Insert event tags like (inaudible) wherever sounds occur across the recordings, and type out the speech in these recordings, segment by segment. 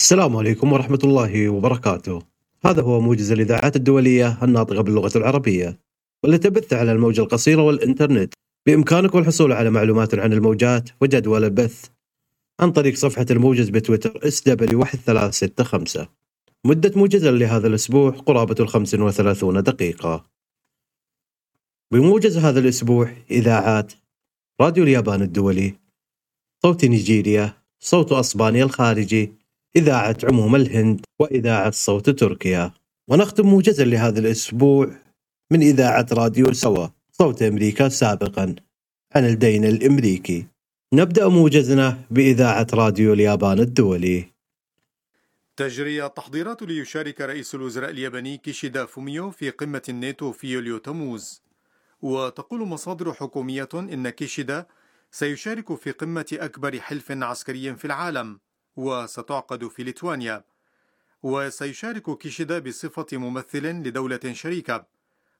السلام عليكم ورحمة الله وبركاته. هذا هو موجز الإذاعات الدولية الناطقة باللغة العربية، والتي تبث على الموجة القصيرة والإنترنت. بإمكانكم الحصول على معلومات عن الموجات وجدول البث عن طريق صفحة الموجز بتويتر SW1365. مدة موجزا لهذا الأسبوع قرابة الخمس وثلاثون دقيقة. بموجز هذا الأسبوع إذاعات راديو اليابان الدولي صوت نيجيريا صوت أسبانيا الخارجي إذاعة عموم الهند وإذاعة صوت تركيا. ونختم موجزا لهذا الأسبوع من إذاعة راديو سوا صوت أمريكا سابقا عن الدين الأمريكي. نبدأ موجزنا بإذاعة راديو اليابان الدولي. تجري التحضيرات ليشارك رئيس الوزراء الياباني كيشيدا فوميو في قمة الناتو في يوليو تموز. وتقول مصادر حكومية إن كيشيدا سيشارك في قمة أكبر حلف عسكري في العالم. وستعقد في ليتوانيا. وسيشارك كيشيدا بصفة ممثل لدولة شريكة.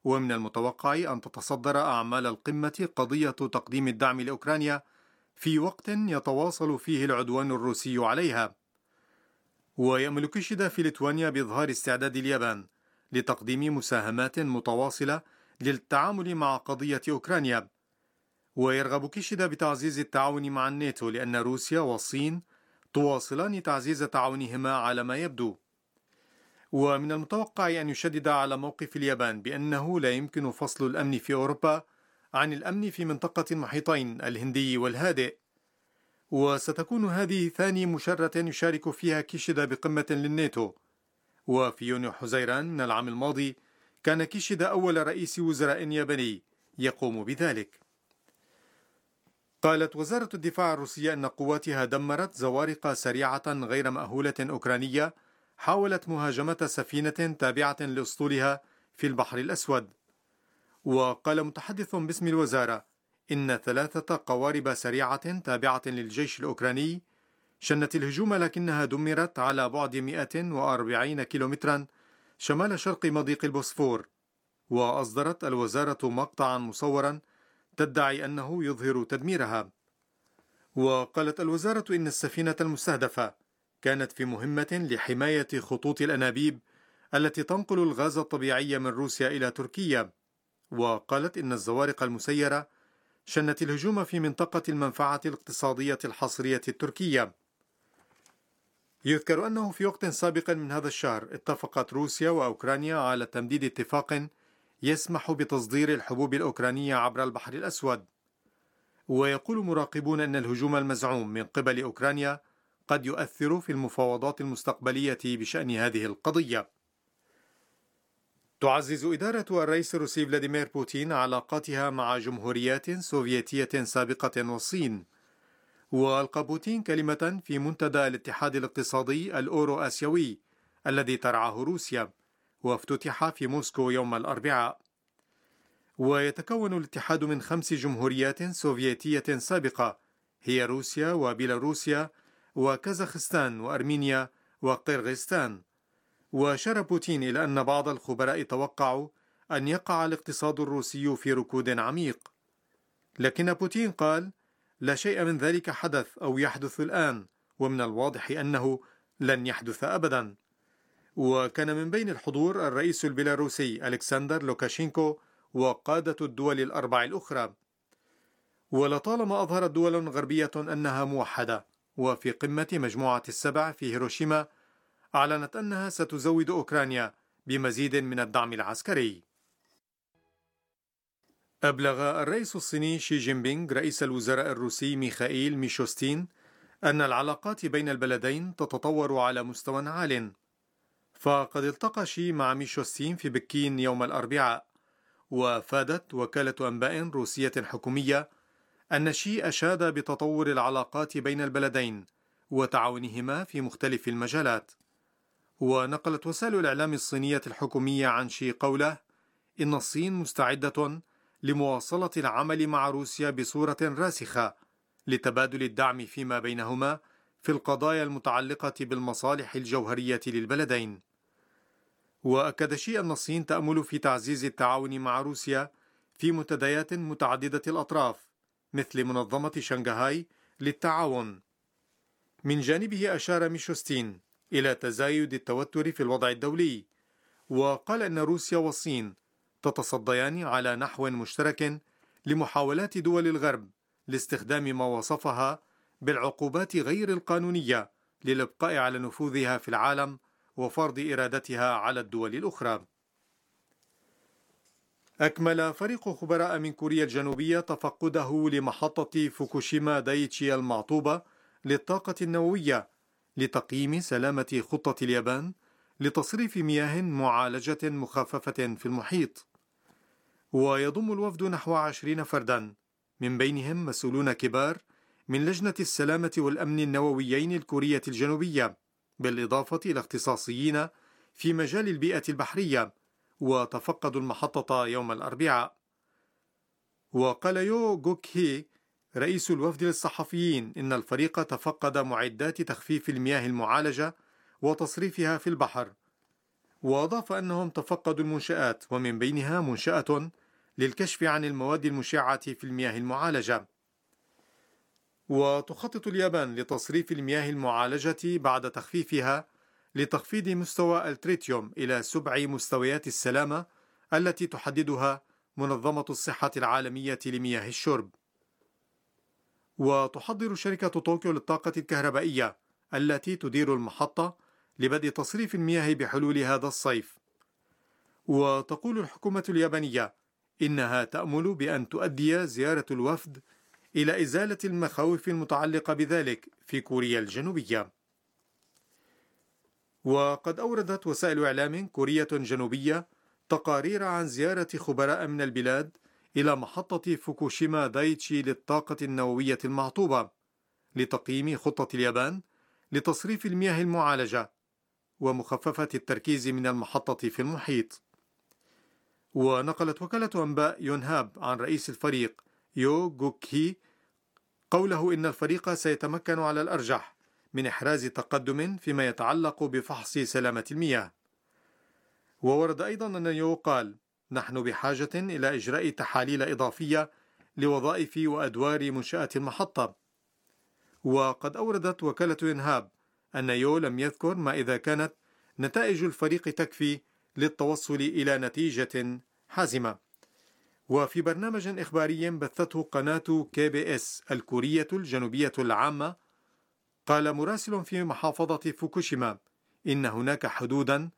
ومن المتوقع أن تتصدر أعمال القمة قضية تقديم الدعم لأوكرانيا في وقت يتواصل فيه العدوان الروسي عليها. ويأمل كيشيدا في ليتوانيا بإظهار استعداد اليابان لتقديم مساهمات متواصلة للتعامل مع قضية أوكرانيا. ويرغب كيشيدا بتعزيز التعاون مع الناتو لأن روسيا والصين تواصلان تعزيز تعاونهما على ما يبدو. ومن المتوقع أن يشدد على موقف اليابان بأنه لا يمكن فصل الأمن في أوروبا عن الأمن في منطقة المحيطين الهندي والهادئ. وستكون هذه ثاني مشرة يشارك فيها كيشيدا بقمة للناتو. وفي يونيو حزيران من العام الماضي كان كيشيدا أول رئيس وزراء ياباني يقوم بذلك. قالت وزارة الدفاع الروسية أن قواتها دمرت زوارق سريعة غير مأهولة أوكرانية حاولت مهاجمة سفينة تابعة لأسطولها في البحر الأسود. وقال متحدث باسم الوزارة إن ثلاثة قوارب سريعة تابعة للجيش الأوكراني شنت الهجوم لكنها دمرت على بعد 140 كيلومترا شمال شرق مضيق البوسفور. وأصدرت الوزارة مقطعا مصورا تدعي أنه يظهر تدميرها. وقالت الوزارة إن السفينة المستهدفة كانت في مهمة لحماية خطوط الأنابيب التي تنقل الغاز الطبيعي من روسيا إلى تركيا. وقالت إن الزوارق المسيرة شنت الهجوم في منطقة المنفعة الاقتصادية الحصرية التركية. يذكر أنه في وقت سابق من هذا الشهر اتفقت روسيا وأوكرانيا على تمديد اتفاق يسمح بتصدير الحبوب الأوكرانية عبر البحر الأسود. ويقول مراقبون أن الهجوم المزعوم من قبل أوكرانيا قد يؤثر في المفاوضات المستقبلية بشأن هذه القضية. تعزز إدارة الرئيس الروسي فلاديمير بوتين علاقاتها مع جمهوريات سوفيتية سابقة والصين. وألقى بوتين كلمة في منتدى الاتحاد الاقتصادي الأورو آسيوي الذي ترعاه روسيا. وافتتح في موسكو يوم الأربعاء. ويتكون الاتحاد من خمس جمهوريات سوفيتية سابقة هي روسيا وبيلاروسيا وكازاخستان وأرمينيا وقرغيزستان وأشار بوتين إلى أن بعض الخبراء توقعوا أن يقع الاقتصاد الروسي في ركود عميق. لكن بوتين قال لا شيء من ذلك حدث أو يحدث الآن ومن الواضح أنه لن يحدث أبدا. وكان من بين الحضور الرئيس البيلاروسي ألكسندر لوكاشينكو وقادة الدول الأربع الأخرى. ولطالما أظهرت دول غربية أنها موحدة وفي قمة مجموعة السبع في هيروشيما أعلنت أنها ستزود أوكرانيا بمزيد من الدعم العسكري. أبلغ الرئيس الصيني شي جين بينغ رئيس الوزراء الروسي ميخائيل ميشوستين أن العلاقات بين البلدين تتطور على مستوى عال. فقد التقى شي مع ميشوستين في بكين يوم الأربعاء وافادت وكالة أنباء روسية حكومية أن شي أشاد بتطور العلاقات بين البلدين وتعاونهما في مختلف المجالات ونقلت وسائل الإعلام الصينية الحكومية عن شي قولة إن الصين مستعدة لمواصلة العمل مع روسيا بصورة راسخة لتبادل الدعم فيما بينهما في القضايا المتعلقة بالمصالح الجوهرية للبلدين. وأكد شي أن الصين تأمل في تعزيز التعاون مع روسيا في منتديات متعددة الأطراف مثل منظمة شنغهاي للتعاون. من جانبه أشار ميشوستين إلى تزايد التوتر في الوضع الدولي وقال أن روسيا والصين تتصديان على نحو مشترك لمحاولات دول الغرب لاستخدام ما وصفها بالعقوبات غير القانونية للإبقاء على نفوذها في العالم وفرض إرادتها على الدول الأخرى. أكمل فريق خبراء من كوريا الجنوبية تفقده لمحطة فوكوشيما دايتشي المعطوبة للطاقة النووية لتقييم سلامة خطة اليابان لتصريف مياه معالجة مخففة في المحيط. ويضم الوفد نحو عشرين فردا من بينهم مسؤولون كبار من لجنة السلامة والأمن النوويين الكورية الجنوبية بالإضافة إلى اختصاصيين في مجال البيئة البحرية وتفقدوا المحطة يوم الأربعاء. وقال يو جوك هي رئيس الوفد للصحفيين إن الفريق تفقد معدات تخفيف المياه المعالجة وتصريفها في البحر. وأضاف أنهم تفقدوا المنشآت ومن بينها منشأة للكشف عن المواد المشعة في المياه المعالجة. وتخطط اليابان لتصريف المياه المعالجة بعد تخفيفها لتخفيض مستوى التريتيوم إلى سبع مستويات السلامة التي تحددها منظمة الصحة العالمية لمياه الشرب. وتحضر شركة طوكيو للطاقة الكهربائية التي تدير المحطة لبدء تصريف المياه بحلول هذا الصيف. وتقول الحكومة اليابانية إنها تأمل بأن تؤدي زيارة الوفد إلى إزالة المخاوف المتعلقة بذلك في كوريا الجنوبية. وقد أوردت وسائل إعلام كورية جنوبية تقارير عن زيارة خبراء من البلاد إلى محطة فوكوشيما دايتشي للطاقة النووية المعطوبة لتقييم خطة اليابان لتصريف المياه المعالجة ومخففة التركيز من المحطة في المحيط. ونقلت وكالة أنباء يونهاب عن رئيس الفريق يو جوكي قوله إن الفريق سيتمكن على الأرجح من إحراز تقدم فيما يتعلق بفحص سلامة المياه. وورد أيضا أن يو قال: نحن بحاجة إلى إجراء تحاليل إضافية لوظائف وأدوار منشأة المحطة. وقد أوردت وكالة ينهاب أن يو لم يذكر ما إذا كانت نتائج الفريق تكفي للتوصل إلى نتيجة حازمة. وفي برنامج إخباري بثته قناة كي بي إس الكورية الجنوبية العامة قال مراسل في محافظة فوكوشيما إن هناك حدودا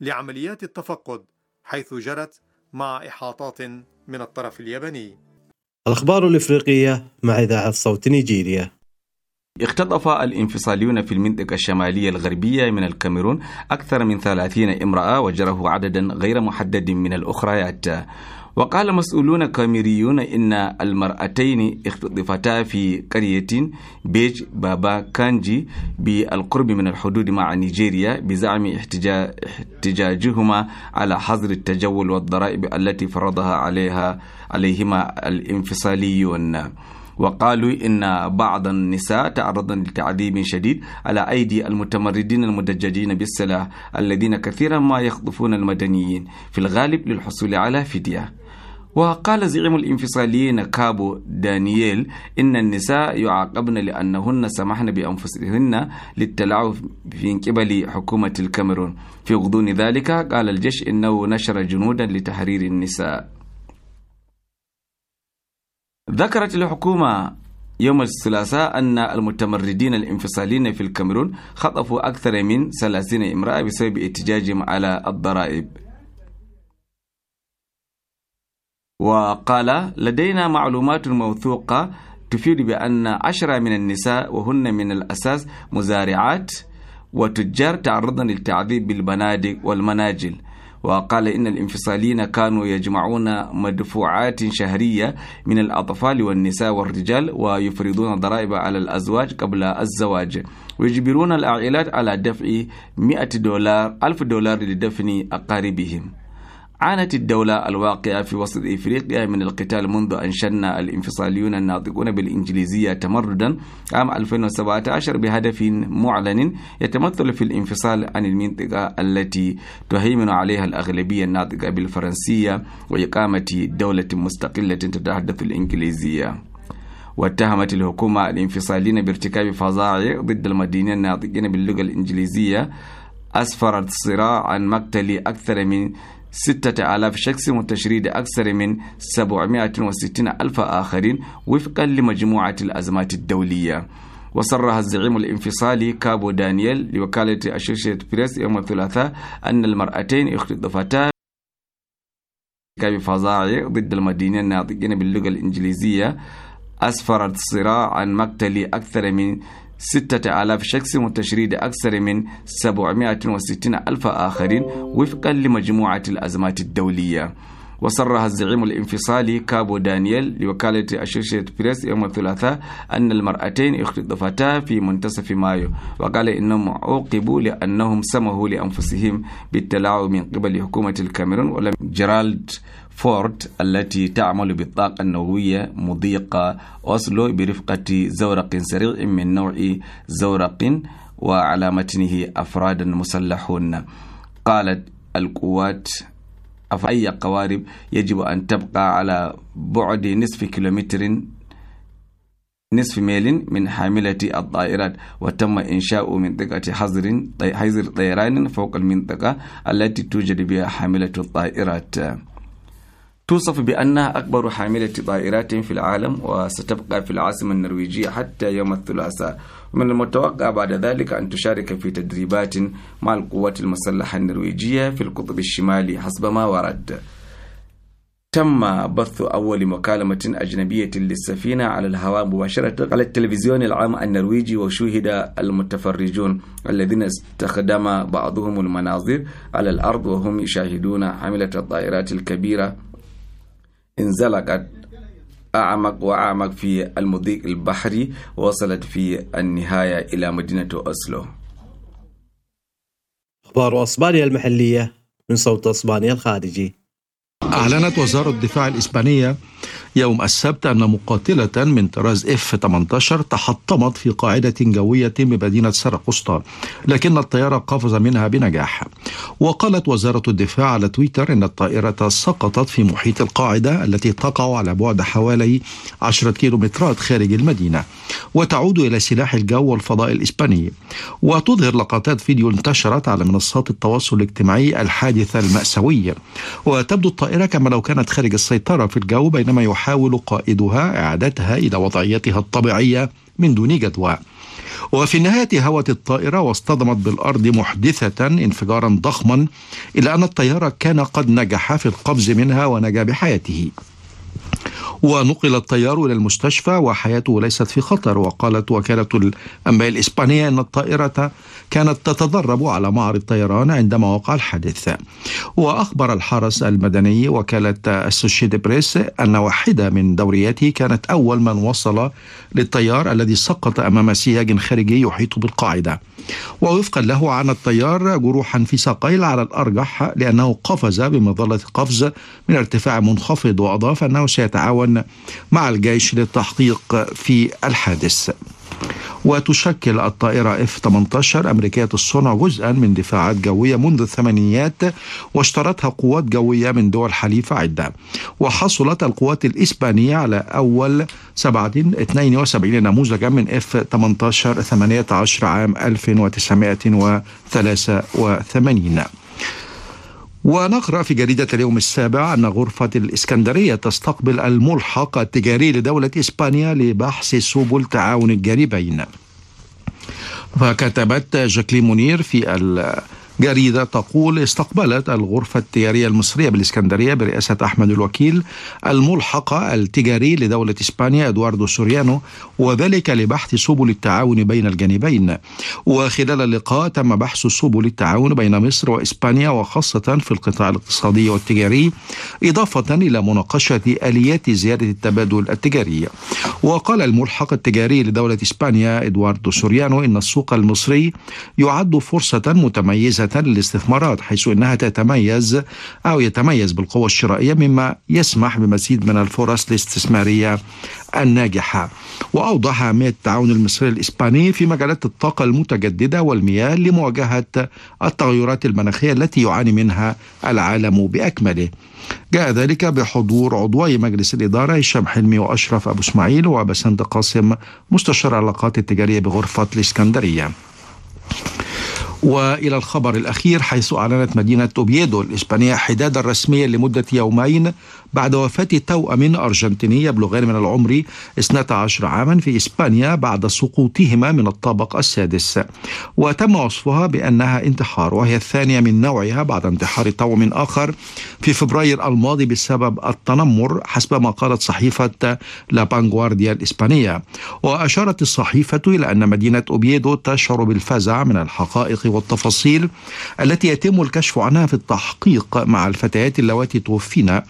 لعمليات التفقد حيث جرت مع إحاطات من الطرف الياباني. الأخبار الإفريقية مع إذاعة صوت نيجيريا. اختطف الانفصاليون في المنطقة الشمالية الغربية من الكاميرون أكثر من 30 امرأة وجرحوا عددا غير محدد من الأخريات. وقال مسؤولون كاميريون إن المرأتين اختطفتا في قرية بيج بابا كانجي بالقرب من الحدود مع نيجيريا بزعم احتجاجهما على حظر التجول والضرائب التي فرضها عليها عليهما الانفصاليون. وقالوا إن بعض النساء تعرضن لتعذيب شديد على أيدي المتمردين المدججين بالسلاح الذين كثيرا ما يخطفون المدنيين في الغالب للحصول على فدية. وقال زعيم الانفصاليين كابو دانييل إن النساء يعاقبن لأنهن سمحن بأنفسهن للتلاعب في قبل حكومة الكاميرون. في غضون ذلك قال الجيش إنه نشر جنودا لتحرير النساء. ذكرت الحكومة يوم الثلاثاء أن المتمردين الانفصاليين في الكاميرون خطفوا أكثر من 30 امرأة بسبب احتجاجهم على الضرائب. وقال لدينا معلومات موثوقة تفيد بأن عشرة من النساء وهن من الأساس مزارعات وتجار تعرضن للتعذيب بالبنادق والمناجل. وقال إن الانفصاليين كانوا يجمعون مدفوعات شهرية من الأطفال والنساء والرجال ويفرضون ضرائب على الأزواج قبل الزواج. ويجبرون العائلات على دفع 100 دولار ألف دولار لدفن أقاربهم. عانت الدولة الواقعة في وسط إفريقيا من القتال منذ أن شن الانفصاليون الناطقون بالإنجليزية تمردا عام 2017 بهدف معلن يتمثل في الانفصال عن المنطقة التي تهيمن عليها الأغلبية الناطقة بالفرنسية وإقامة دولة مستقلة تتحدث الإنجليزية. واتهمت الحكومة الانفصاليين بارتكاب فظائع ضد المدينين الناطقين باللغة الإنجليزية أسفرت الصراع عن مقتل أكثر من ستة آلاف شخص وتشريد أكثر من 760 ألف آخرين وفقا لمجموعة الأزمات الدولية. وصرح الزعيم الانفصالي كابو دانييل لوكالة أشوشيت بريس يوم الثلاثاء أن المرأتين اختطفتا بفظائع ضد المدينين الناطقين باللغة الإنجليزية. أسفرت الصراع عن مقتل أكثر من ستة آلاف شخص وتشريد أكثر من 760 ألف آخرين وفقا لمجموعة الأزمات الدولية. وصرح الزعيم الانفصالي كابو دانييل لوكالة أشوشيت بريس يوم الثلاثاء أن المرأتين اختطفتا في منتصف مايو وقال إنهم عوقبوا لأنهم سمحوا لأنفسهم بالتلاعب من قبل حكومة الكاميرون ولم جيرالد فورت التي تعمل بالطاقة النووية مضيق أوسلو برفقة زورق سريع من نوع زورق وعلى متنه أفراد مسلحون. قالت القوات أي قوارب يجب أن تبقى على بعد نصف كيلومتر نصف ميل من حاملة الطائرات. وتم إنشاء منطقة حظر حظر طيران فوق المنطقة التي توجد بها حاملة الطائرات. توصف بأنها أكبر حاملة طائرات في العالم وستبقى في العاصمة النرويجية حتى يوم الثلاثاء. ومن المتوقع بعد ذلك أن تشارك في تدريبات مع القوات المسلحة النرويجية في القطب الشمالي حسب ما ورد. تم بث أول مكالمة أجنبية للسفينة على الهواء مباشرة على التلفزيون العام النرويجي وشوهد المتفرجون الذين استخدم بعضهم المناظر على الأرض وهم يشاهدون حاملة الطائرات الكبيرة انزلقت أعمق وأعمق في المضيق البحري ووصلت في النهاية إلى مدينة أوسلو. أخبار أسبانيا المحلية من صوت أسبانيا الخارجي. أعلنت وزارة الدفاع الإسبانية يوم السبت أن مقاتلة من طراز اف 18 تحطمت في قاعدة جوية بمدينة سرقسطة لكن الطيارة قفز منها بنجاح. وقالت وزارة الدفاع على تويتر أن الطائرة سقطت في محيط القاعدة التي تقع على بعد حوالي 10 كيلومترات خارج المدينة وتعود إلى سلاح الجو والفضاء الإسباني. وتظهر لقطات فيديو انتشرت على منصات التواصل الاجتماعي الحادثة المأساوية. وتبدو الطائرة كما لو كانت خارج السيطرة في الجو بينما يحاول قائدها إعادتها إلى وضعيتها الطبيعية من دون جدوى. وفي النهاية هوت الطائرة واصطدمت بالأرض محدثة انفجارا ضخما إلا أن الطيارة كان قد نجح في القفز منها ونجا بحياته. ونقل الطيار إلى المستشفى وحياته ليست في خطر. وقالت وكالة الأنباء الإسبانية أن الطائرة كانت تتدرب على معرض طيران عندما وقع الحادث. وأخبر الحرس المدني وكالة السوشيد بريس أن واحدة من دورياته كانت أول من وصل للطيار الذي سقط أمام سياج خارجي يحيط بالقاعدة. ووفقا له عانى الطيار جروحا في ساقيه على الأرجح لأنه قفز بمظلة قفز من ارتفاع منخفض وأضاف أنه سيتعاون مع الجيش للتحقيق في الحادث. وتشكل الطائرة F-18 أمريكية الصنع جزءا من دفاعات جوية منذ الثمانينيات واشترتها قوات جوية من دول حليفة عدة. وحصلت القوات الإسبانية على أول 72 نموذجا من F-18 18 عام 1983 ونقرأ في جريدة اليوم السابع أن غرفة الإسكندرية تستقبل الملحق التجاري لدولة إسبانيا لبحث سبل تعاون الجانبين. فكتبت جاكلين منير في جريدة تقول استقبلت الغرفة التجارية المصرية بالإسكندرية برئاسة أحمد الوكيل الملحقة التجاري لدولة إسبانيا إدواردو سوريانو وذلك لبحث سبل التعاون بين الجانبين. وخلال اللقاء تم بحث سبل التعاون بين مصر وإسبانيا وخاصة في القطاع الاقتصادي والتجاري إضافة إلى مناقشة آليات زيادة التبادل التجاري. وقال الملحق التجاري لدولة إسبانيا إدواردو سوريانو إن السوق المصري يعد فرصة متميزة للاستثمارات حيث إنها تتميز أو يتميز بالقوة الشرائية مما يسمح بمزيد من الفرص الاستثمارية الناجحة وأوضح اهميه التعاون المصري الإسباني في مجالات الطاقة المتجددة والمياه لمواجهة التغيرات المناخية التي يعاني منها العالم بأكمله. جاء ذلك بحضور عضوي مجلس الإدارة هشام حلمي وأشرف أبو إسماعيل وبسنت قاسم مستشار العلاقات التجارية بغرفة الإسكندرية. وإلى الخبر الأخير حيث أعلنت مدينة أوبيدو الإسبانية حدادا رسميا لمدة يومين بعد وفاة توأم أرجنتيني يبلغان من العمر 12 عاما في إسبانيا بعد سقوطهما من الطابق السادس. وتم وصفها بأنها انتحار وهي الثانية من نوعها بعد انتحار توأم آخر في فبراير الماضي بسبب التنمر حسب ما قالت صحيفة لا بانغوارديا الإسبانية. وأشارت الصحيفة إلى أن مدينة أوبيدو تشعر بالفزع من الحقائق والتفاصيل التي يتم الكشف عنها في التحقيق مع الفتيات اللواتي توفين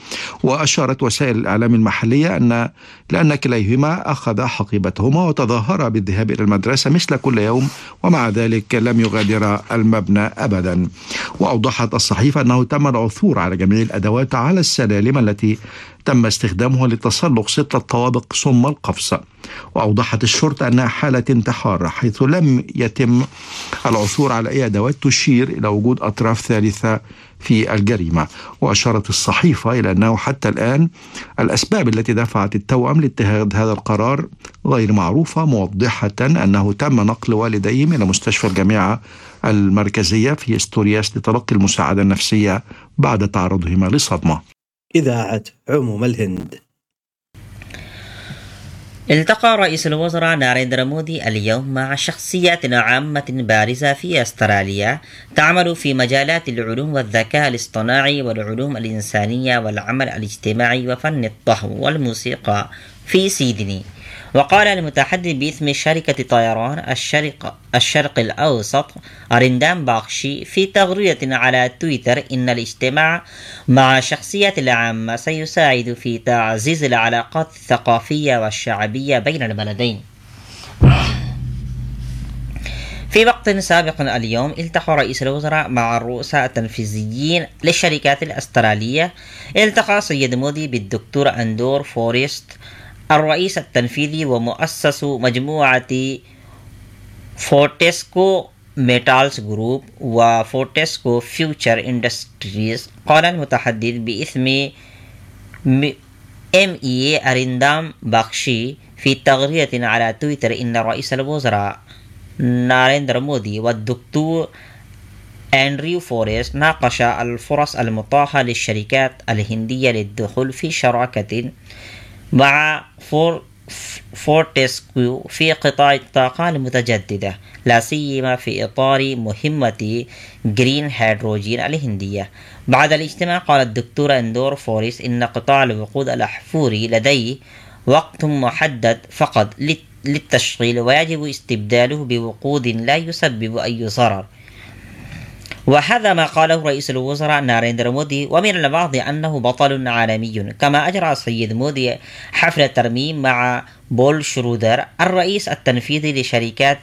وأشارت وسائل الإعلام المحلية أن لأن كليهما أخذ حقيبتهما وتظاهرا بالذهاب إلى المدرسة مثل كل يوم ومع ذلك لم يغادر المبنى أبدا. وأوضحت الصحيفة أنه تم العثور على جميع الأدوات على السلالم التي تم استخدامها لتسلق ستة طوابق ثم القفص. وأوضحت الشرطة أنها حالة انتحار حيث لم يتم العثور على أي أدوات تشير إلى وجود أطراف ثالثة في الجريمة وأشارت الصحيفة إلى أنه حتى الآن الأسباب التي دفعت التوأم لاتخاذ هذا القرار غير معروفة موضحة أنه تم نقل والديهم إلى مستشفى الجامعة المركزية في استورياس لتلقي المساعدة النفسية بعد تعرضهما لصدمة. إذاعة عموم الهند. التقى رئيس الوزراء ناريندرا مودي اليوم مع شخصيات عامة بارزة في أستراليا تعمل في مجالات العلوم والذكاء الاصطناعي والعلوم الإنسانية والعمل الاجتماعي وفن الطهو والموسيقى. في سيدني وقال المتحدث باسم شركة طيران الشرق, الشرق الأوسط أرندام باخشي في تغريدة على تويتر إن الاجتماع مع شخصية العامة سيساعد في تعزيز العلاقات الثقافية والشعبية بين البلدين. في وقت سابق اليوم التقى رئيس الوزراء مع الرؤساء التنفيذيين للشركات الأسترالية التقى سيد مودي بالدكتور أندور فوريست الرئيس التنفيذي ومؤسس مجموعة فورتسكيو ميتالز جروب وفورتسكيو فيوتشر إندستريز. قال المتحدث باسم MEA أرندام باغشي في تغريدة على تويتر إن رئيس الوزراء ناريندر مودي والدكتور أندرو فورست ناقش الفرص المتاحة للشركات الهندية للدخول في شراكة مع فور فورتسكيو في قطاع الطاقة المتجددة لا سيما في إطار مهمة green hydrogen الهندية. بعد الاجتماع قال الدكتور أندرو فورست إن قطاع الوقود الأحفوري لديه وقت محدد فقط للتشغيل ويجب استبداله بوقود لا يسبب أي ضرر. وهذا ما قاله رئيس الوزراء ناريندر مودي ومن البعض أنه بطل عالمي كما أجرى السيد مودي حفل ترميم مع بول شرودر الرئيس التنفيذي لشركات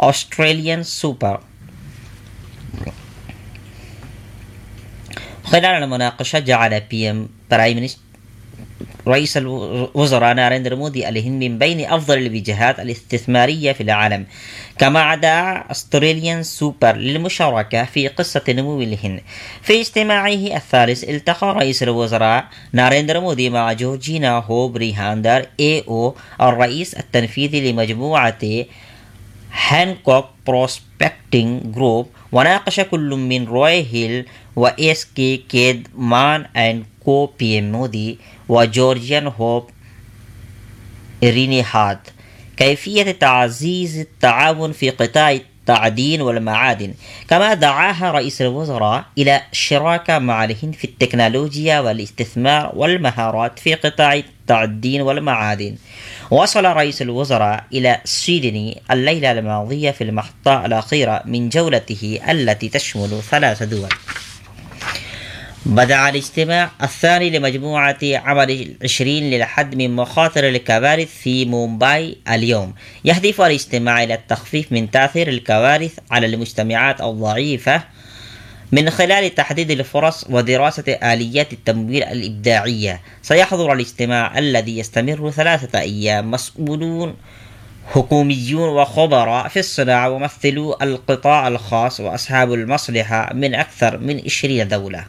أستراليان سوبر. خلال المناقشة جعل بي إم برايم رئيس الوزراء ناريندر مودي الهند من بين أفضل الوجهات الاستثمارية في العالم. كما عدا أستراليان سوبر للمشاركة في قصة نمو الهند. في اجتماعه الثالث التقى رئيس الوزراء ناريندر مودي مع جورجينا هوب ريهاندر إي أو الرئيس التنفيذي لمجموعة هانكوك بروسبكتينج جروب وناقش كل من روي هيل وإس كي كيد مان أند كو بي ام مودي وجورجيان هوب إريني هاد كيفية تعزيز التعاون في قطاع التعدين والمعادن؟ كما دعاها رئيس الوزراء إلى الشراكة مع الهند في التكنولوجيا والاستثمار والمهارات في قطاع التعدين والمعادن. وصل رئيس الوزراء إلى سيدني الليلة الماضية في المحطة الأخيرة من جولته التي تشمل ثلاث دول. بدأ الاجتماع الثاني لمجموعة عمل العشرين للحد من مخاطر الكوارث في مومباي اليوم. يهدف الاجتماع إلى التخفيف من تأثير الكوارث على المجتمعات الضعيفة من خلال تحديد الفرص ودراسة آليات التمويل الإبداعية. سيحضر الاجتماع الذي يستمر ثلاثة أيام مسؤولون حكوميون وخبراء في الصناعة وممثلو القطاع الخاص وأصحاب المصلحة من أكثر من 20 دولة.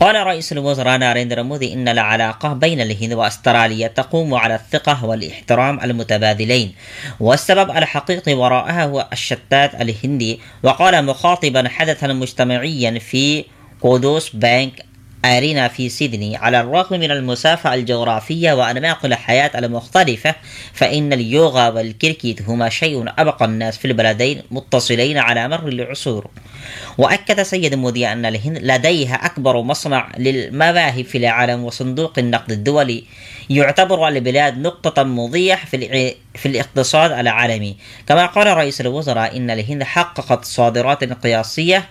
قال رئيس الوزراء ناريندرا مودي إن العلاقة بين الهند وأستراليا تقوم على الثقة والاحترام المتبادلين. والسبب الحقيقي وراءها هو الشتات الهندي وقال مخاطبا حدثا مجتمعيا في قدوس بانك أرينا في سيدني. على الرغم من المسافة الجغرافية وأنماق الحياة المختلفة فإن اليوغا والكريكيت هما شيء أبقى الناس في البلدين متصلين على مر العصور. وأكد سيد مودي أن الهند لديها أكبر مصنع للمواهب في العالم وصندوق النقد الدولي يعتبر البلاد نقطة مضية في في الاقتصاد العالمي. كما قال رئيس الوزراء إن الهند حققت صادرات قياسية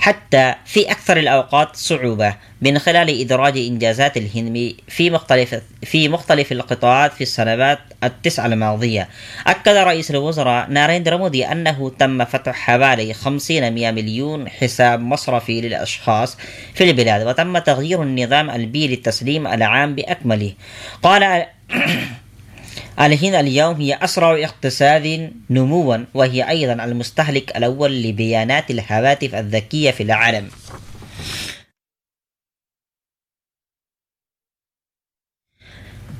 حتى في أكثر الأوقات صعوبة من خلال إدراج إنجازات الهند في مختلف في مختلف القطاعات في السنوات التسعة الماضية. أكد رئيس الوزراء ناريندرا مودي أنه تم فتح حوالي 50 مليون حساب مصرفي للأشخاص في البلاد وتم تغيير النظام البيئي للتسليم العام بأكمله. قال (clears throat) الهند اليوم هي أسرع اقتصاد نموا وهي أيضا المستهلك الأول لبيانات الهواتف الذكية في العالم.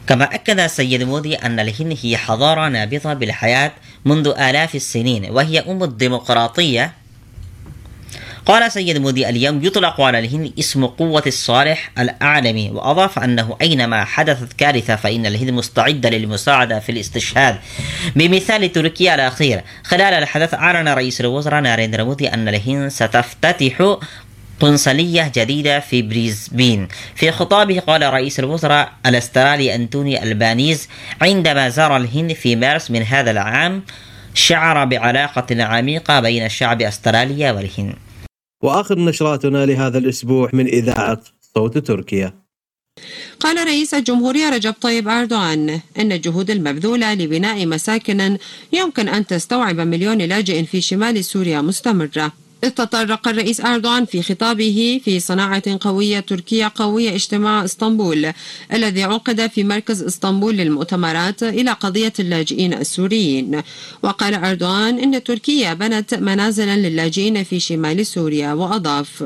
كما أكد السيد مودي أن الهند هي حضارة نابضة بالحياة منذ آلاف السنين وهي أم الديمقراطية قال سيد مودي اليوم يطلق على الهند اسم قوة الصالح العالمي وأضاف أنه أينما حدثت كارثة فإن الهند مستعدة للمساعدة في الاستشهاد بمثال تركيا الأخير خلال الحدث أعلن رئيس الوزراء ناريندرا مودي أن الهند ستفتتح قنصلية جديدة في بريزبين. في خطابه قال رئيس الوزراء الأسترالي أنتوني ألبانيز عندما زار الهند في مارس من هذا العام شعر بعلاقة عميقة بين شعب أستراليا والهند. وآخر نشراتنا لهذا الأسبوع من إذاعة صوت تركيا. قال رئيس الجمهورية رجب طيب أردوغان أن الجهود المبذولة لبناء مساكن يمكن أن تستوعب مليون لاجئ في شمال سوريا مستمرة. تطرق الرئيس أردوغان في خطابه في صناعة قوية تركية قوية اجتماع إسطنبول الذي عقد في مركز إسطنبول للمؤتمرات إلى قضية اللاجئين السوريين. وقال أردوغان إن تركيا بنت منازلا للاجئين في شمال سوريا وأضاف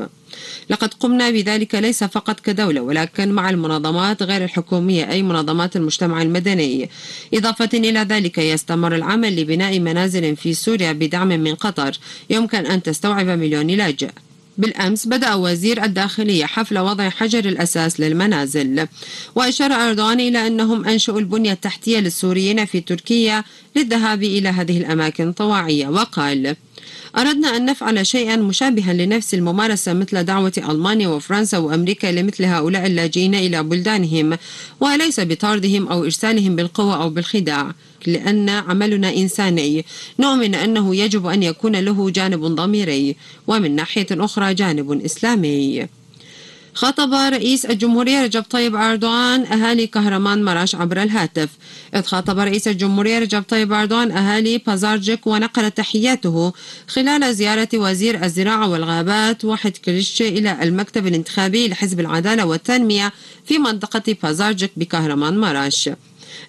لقد قمنا بذلك ليس فقط كدولة ولكن مع المنظمات غير الحكومية أي منظمات المجتمع المدني. إضافة إلى ذلك يستمر العمل لبناء منازل في سوريا بدعم من قطر. يمكن أن تستوعب مليون لاجئ بالأمس بدأ وزير الداخلية حفل وضع حجر الأساس للمنازل. وأشار أردوغان إلى أنهم أنشأوا البنية التحتية للسوريين في تركيا للذهاب إلى هذه الأماكن طواعية وقال أردنا أن نفعل شيئا مشابها لنفس الممارسة مثل دعوة ألمانيا وفرنسا وأمريكا لمثل هؤلاء اللاجئين إلى بلدانهم وليس بطاردهم أو إرسالهم بالقوة أو بالخداع لأن عملنا إنساني. نؤمن أنه يجب أن يكون له جانب ضميري ومن ناحية أخرى جانب إسلامي. خاطب رئيس الجمهورية رجب طيب أردوغان أهالي كهرمان مراش عبر الهاتف. إذ خاطب رئيس الجمهورية رجب طيب أردوغان أهالي بازارجيك ونقل تحياته خلال زيارة وزير الزراعة والغابات واحد كريش إلى المكتب الانتخابي لحزب العدالة والتنمية في منطقة بازارجيك بكهرمان مراش.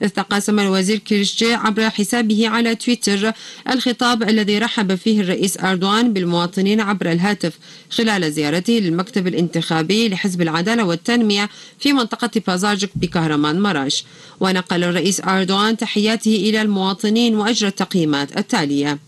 إذ تقاسم الوزير كيرشجي عبر حسابه على تويتر الخطاب الذي رحب فيه الرئيس أردوان بالمواطنين عبر الهاتف خلال زيارته للمكتب الانتخابي لحزب العدالة والتنمية في منطقة بازارجك بكهرمان مراش. ونقل الرئيس أردوان تحياته إلى المواطنين وأجرى التقييمات التالية.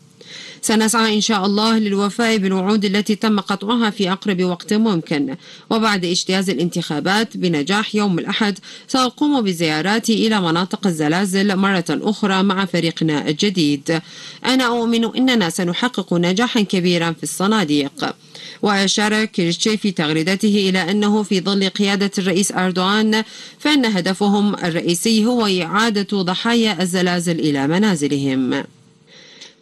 سنسعى إن شاء الله للوفاء بالوعود التي تم قطعها في أقرب وقت ممكن. وبعد اجتياز الانتخابات بنجاح يوم الأحد سأقوم بزياراتي إلى مناطق الزلازل مرة أخرى مع فريقنا الجديد. أنا أؤمن أننا سنحقق نجاحا كبيرا في الصناديق. وأشار كيرشي في تغريدته إلى أنه في ظل قيادة الرئيس أردوغان فإن هدفهم الرئيسي هو إعادة ضحايا الزلازل إلى منازلهم.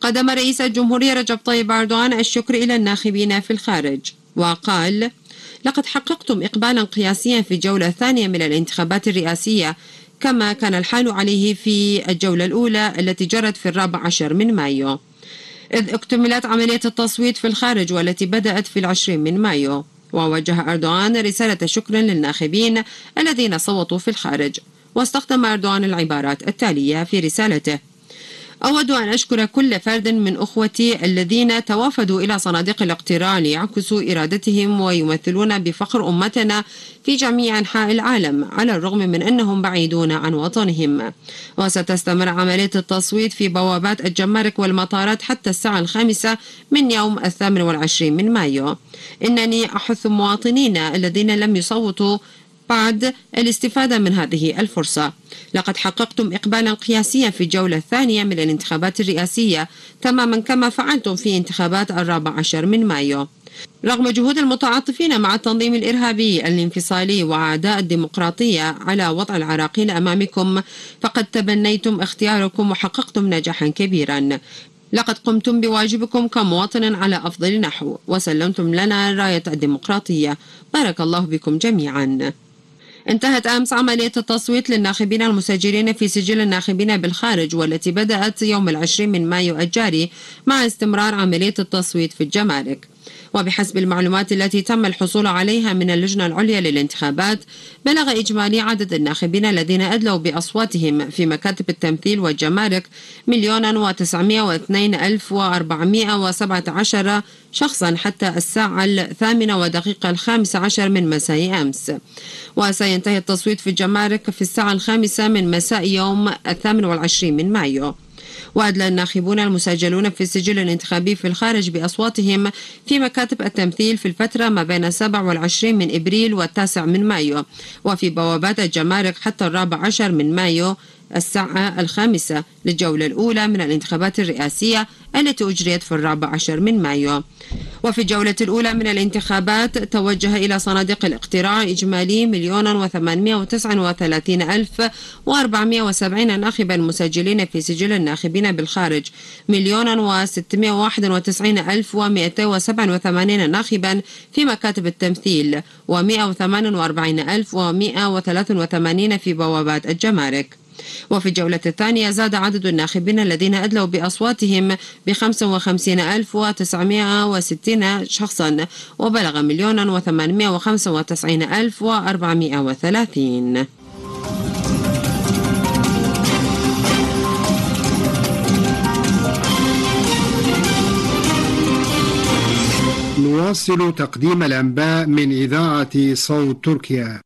قدم رئيس الجمهورية رجب طيب أردوغان الشكر إلى الناخبين في الخارج وقال لقد حققتم إقبالا قياسيا في الجولة الثانية من الانتخابات الرئاسية كما كان الحال عليه في الجولة الأولى التي جرت في الرابع عشر من مايو. إذ اكتملت عملية التصويت في الخارج والتي بدأت في العشرين من مايو. ووجه أردوغان رسالة شكر للناخبين الذين صوتوا في الخارج واستخدم أردوغان العبارات التالية في رسالته. أود أن أشكر كل فرد من أخوتي الذين توافدوا إلى صناديق الاقتراع ليعكسوا إرادتهم ويمثلون بفخر أمتنا في جميع أنحاء العالم على الرغم من أنهم بعيدون عن وطنهم. وستستمر عملية التصويت في بوابات الجمارك والمطارات حتى الساعة الخامسة من يوم الثامن والعشرين من مايو. إنني أحث المواطنين الذين لم يصوتوا بعد الاستفادة من هذه الفرصة. لقد حققتم إقبالا قياسيا في الجولة الثانية من الانتخابات الرئاسية تماما كما فعلتم في انتخابات الرابع عشر من مايو. رغم جهود المتعاطفين مع التنظيم الإرهابي الانفصالي وأعداء الديمقراطية على وضع العراقيل أمامكم فقد تبنيتم اختياركم وحققتم نجاحا كبيرا. لقد قمتم بواجبكم كمواطن على أفضل نحو وسلمتم لنا راية الديمقراطية. بارك الله بكم جميعا. انتهت أمس عملية التصويت للناخبين المسجلين في سجل الناخبين بالخارج والتي بدأت يوم العشرين من مايو الجاري مع استمرار عملية التصويت في الجمارك. وبحسب المعلومات التي تم الحصول عليها من اللجنة العليا للانتخابات بلغ إجمالي عدد الناخبين الذين أدلوا بأصواتهم في مكاتب التمثيل والجمارك مليون وتسعمائة واثنين ألف وأربعمائة وسبعة عشر شخصا حتى الساعة الثامنة ودقيقة الخامسة عشر من مساء أمس. وسينتهي التصويت في الجمارك في الساعة الخامسة من مساء يوم الثامن والعشرين من مايو. وأدلى الناخبون المسجلون في السجل الانتخابي في الخارج بأصواتهم في مكاتب التمثيل في الفترة ما بين 27 من إبريل والتاسع من مايو وفي بوابات الجمارك حتى الرابع عشر من مايو الساعة الخامسة للجولة الأولى من الانتخابات الرئاسية التي أجريت في الرابع عشر من مايو. وفي الجولة الأولى من الانتخابات توجه إلى صناديق الاقتراع إجمالي مليون وثمانمائة وتسعة وثلاثين ألف وأربعمائة وسبعين ناخبا مسجلين في سجل الناخبين بالخارج. مليون وستمائة واحد وتسعين ألف ومائتين وسبعة وثمانين ناخبا في مكاتب التمثيل ومائة وثمان وأربعين ألف ومائة وثلاث وثمانين في بوابات الجمارك. وفي الجولة الثانية زاد عدد الناخبين الذين أدلوا بأصواتهم ب 55960 شخصا وبلغ مليون وثمانمائة وخمسة وتسعين ألف وأربعمائة وثلاثين. نواصل تقديم الأنباء من إذاعة صوت تركيا.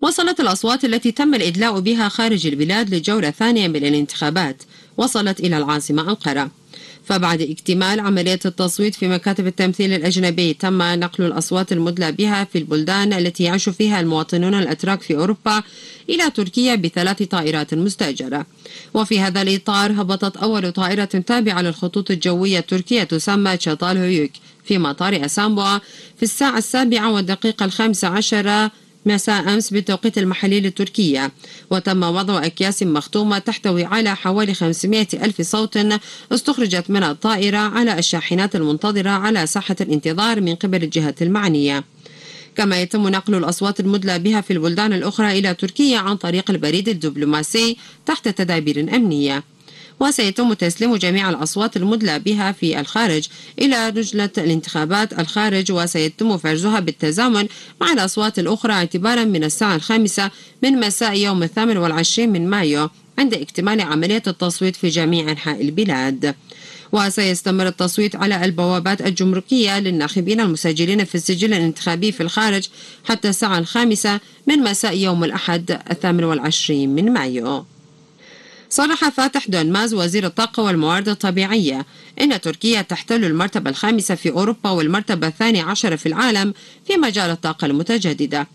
وصلت الأصوات التي تم الإدلاء بها خارج البلاد للجولة الثانية من الانتخابات وصلت إلى العاصمة أنقرة. فبعد اكتمال عملية التصويت في مكاتب التمثيل الأجنبي تم نقل الأصوات المدلى بها في البلدان التي يعيش فيها المواطنون الأتراك في أوروبا إلى تركيا بثلاث طائرات مستأجرة. وفي هذا الإطار هبطت أول طائرة تابعة للخطوط الجوية التركية تسمى تشاتال هيوك في مطار أسامبوا في الساعة السابعة والدقيقة الخامسة عشرة مساء أمس بالتوقيت المحلي لتركيا وتم وضع أكياس مختومة تحتوي على حوالي 500 ألف صوت استخرجت من الطائرة على الشاحنات المنتظرة على ساحة الانتظار من قبل الجهات المعنية. كما يتم نقل الأصوات المدلى بها في البلدان الأخرى إلى تركيا عن طريق البريد الدبلوماسي تحت تدابير أمنية. وسيتم تسليم جميع الأصوات المدلى بها في الخارج إلى لجنة الانتخابات الخارج وسيتم فرزها بالتزامن مع الأصوات الأخرى اعتبارا من الساعة الخامسة من مساء يوم الثامن والعشرين من مايو عند اكتمال عملية التصويت في جميع أنحاء البلاد. وسيستمر التصويت على البوابات الجمركية للناخبين المسجلين في السجل الانتخابي في الخارج حتى الساعة الخامسة من مساء يوم الأحد الثامن والعشرين من مايو. صرح فاتح دونماز وزير الطاقة والموارد الطبيعية إن تركيا تحتل المرتبة الخامسة في أوروبا والمرتبة الثانية عشر في العالم في مجال الطاقة المتجددة.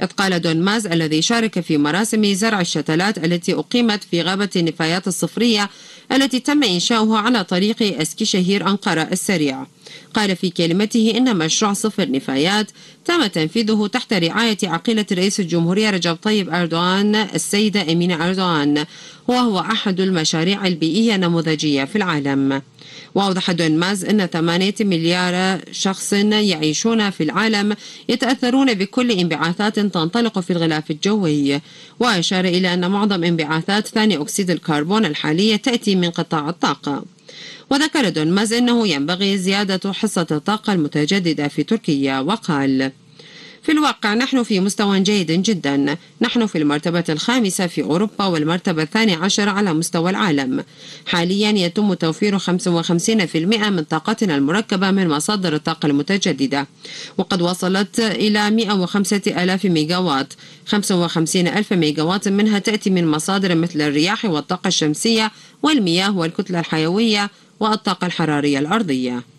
إذ قال دون ماز الذي شارك في مراسم زرع الشتلات التي أقيمت في غابة النفايات الصفرية التي تم إنشاؤها على طريق أسكي شهير أنقرة السريع. قال في كلمته إن مشروع صفر نفايات تم تنفيذه تحت رعاية عقيلة رئيس الجمهورية رجب طيب أردوغان السيدة أمينة أردوغان وهو أحد المشاريع البيئية النموذجية في العالم. وأوضح دون ماز أن 8 مليار شخص يعيشون في العالم يتأثرون بكل انبعاثات تنطلق في الغلاف الجوي. وأشار إلى أن معظم انبعاثات ثاني أكسيد الكربون الحالية تأتي من قطاع الطاقة. وذكر دون ماز أنه ينبغي زيادة حصة الطاقة المتجددة في تركيا وقال في الواقع نحن في مستوى جيد جدا. نحن في المرتبة الخامسة في أوروبا والمرتبة الثانية عشر على مستوى العالم. حاليا يتم توفير 55% من طاقتنا المركبة من مصادر الطاقة المتجددة. وقد وصلت إلى 105 ألاف ميجاوات. 55 ألف ميجاوات منها تأتي من مصادر مثل الرياح والطاقة الشمسية والمياه والكتلة الحيوية والطاقة الحرارية الأرضية.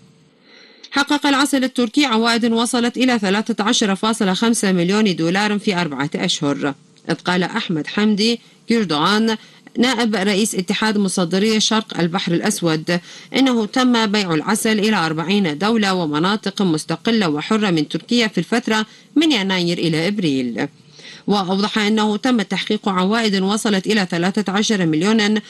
حقق العسل التركي عوائد وصلت إلى 13.5 مليون دولار في أربعة أشهر. إذ قال أحمد حمدي جيردوان نائب رئيس اتحاد مصدري شرق البحر الأسود إنه تم بيع العسل إلى 40 دولة ومناطق مستقلة وحرة من تركيا في الفترة من يناير إلى إبريل. وأوضح أنه تم تحقيق عوائد وصلت إلى 13 مليون و468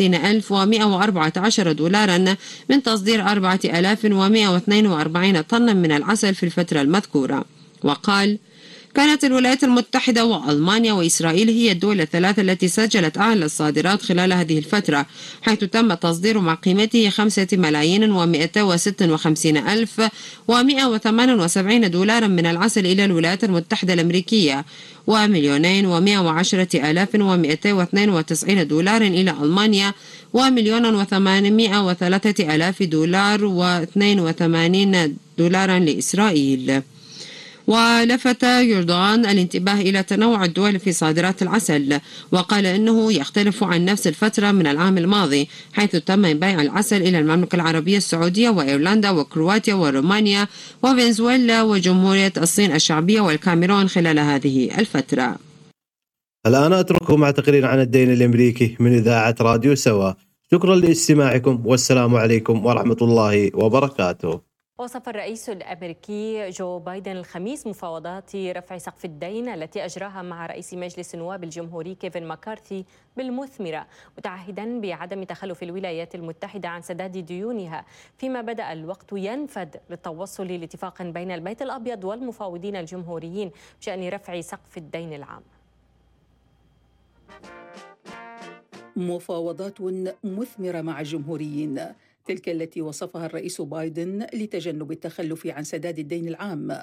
ألف و114 دولارا من تصدير 4142 طنا من العسل في الفترة المذكورة. وقال كانت الولايات المتحدة وألمانيا وإسرائيل هي الدول الثلاثة التي سجلت أعلى الصادرات خلال هذه الفترة حيث تم تصدير مع قيمته خمسة ملايين ومئة وست وخمسين ألف ومئة وثمان وسبعين دولارا من العسل إلى الولايات المتحدة الأمريكية ومليونين ومئة وعشرة آلاف ومئتي واثنين وتسعين دولار إلى ألمانيا ومليون وثمانمائة وثلاثة آلاف دولار واثنين وثمانين دولارا لإسرائيل. ولفت يردوغان الانتباه إلى تنوع الدول في صادرات العسل وقال إنه يختلف عن نفس الفترة من العام الماضي حيث تم بيع العسل إلى المملكة العربية السعودية وإيرلندا وكرواتيا ورومانيا وفنزويلا وجمهورية الصين الشعبية والكاميرون خلال هذه الفترة. الآن أترككم مع تقرير عن الدين الأمريكي من إذاعة راديو سوا. شكرا لاستماعكم والسلام عليكم ورحمة الله وبركاته. وصف الرئيس الأمريكي جو بايدن الخميس مفاوضات رفع سقف الدين التي أجراها مع رئيس مجلس النواب الجمهوري كيفن ماكارثي بالمثمرة متعهدا بعدم تخلف الولايات المتحدة عن سداد ديونها. فيما بدأ الوقت ينفد للتوصل لاتفاق بين البيت الأبيض والمفاوضين الجمهوريين بشأن رفع سقف الدين العام. مفاوضات مثمرة مع الجمهوريين. تلك التي وصفها الرئيس بايدن لتجنب التخلف عن سداد الدين العام.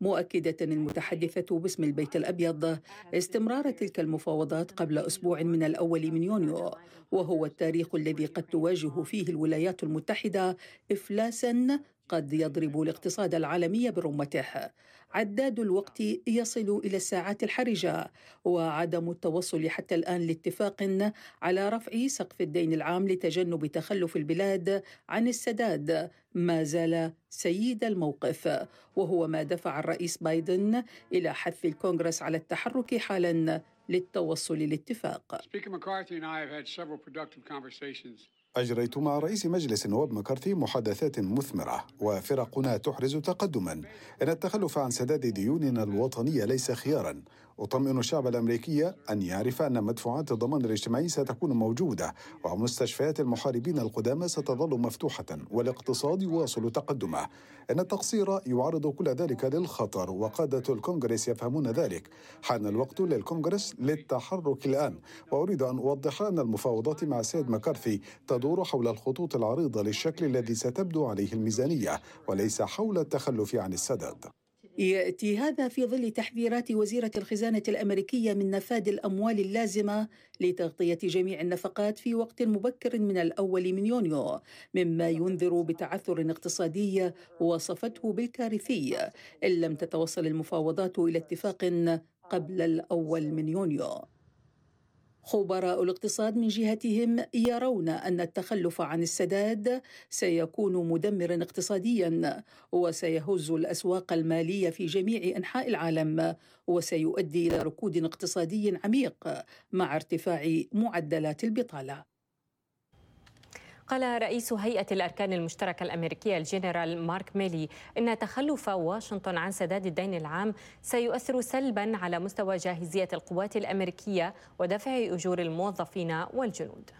مؤكدة المتحدثه باسم البيت الأبيض استمرار تلك المفاوضات قبل أسبوع من الأول من يونيو وهو التاريخ الذي قد تواجه فيه الولايات المتحدة افلاسا قد يضرب الاقتصاد العالمي برمته. عداد الوقت يصل إلى الساعات الحرجة وعدم التوصل حتى الآن لاتفاق على رفع سقف الدين العام لتجنب تخلف البلاد عن السداد ما زال سيد الموقف وهو ما دفع الرئيس بايدن إلى حث الكونغرس على التحرك حالا للتوصل لاتفاق. أجريت مع رئيس مجلس النواب مكارثي محادثات مثمرة وفرقنا تحرز تقدما. إن التخلف عن سداد ديوننا الوطنية ليس خيارا أطمئن الشعب الأمريكي أن يعرف أن مدفوعات الضمان الاجتماعي ستكون موجودة ومستشفيات المحاربين القدامى ستظل مفتوحة والاقتصاد يواصل تقدمه. إن التقصير يعرض كل ذلك للخطر وقادة الكونغرس يفهمون ذلك. حان الوقت للكونغرس للتحرك الآن وأريد أن أوضح أن المفاوضات مع السيد مكارثي تدور حول الخطوط العريضة للشكل الذي ستبدو عليه الميزانية وليس حول التخلف عن السداد. يأتي هذا في ظل تحذيرات وزيرة الخزانة الأمريكية من نفاذ الأموال اللازمة لتغطية جميع النفقات في وقت مبكر من الأول من يونيو مما ينذر بتعثر اقتصادي وصفته بالكارثي. إن لم تتوصل المفاوضات إلى اتفاق قبل الأول من يونيو. خبراء الاقتصاد من جهتهم يرون أن التخلف عن السداد سيكون مدمرا اقتصاديا وسيهز الأسواق المالية في جميع أنحاء العالم وسيؤدي إلى ركود اقتصادي عميق مع ارتفاع معدلات البطالة. قال رئيس هيئة الأركان المشتركة الأمريكية الجنرال مارك ميلي إن تخلف واشنطن عن سداد الدين العام سيؤثر سلبا على مستوى جاهزية القوات الأمريكية ودفع أجور الموظفين والجنود.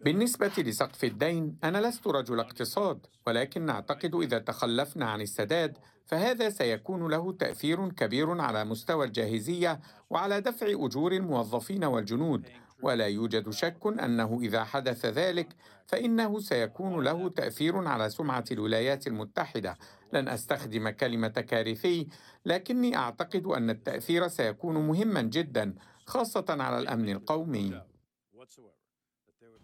بالنسبة لسقف الدين أنا لست رجل اقتصاد ولكن أعتقد إذا تخلفنا عن السداد فهذا سيكون له تأثير كبير على مستوى الجاهزية وعلى دفع أجور الموظفين والجنود ولا يوجد شك أنه إذا حدث ذلك فإنه سيكون له تأثير على سمعة الولايات المتحدة لن أستخدم كلمة كارثي لكني أعتقد أن التأثير سيكون مهما جدا خاصة على الأمن القومي.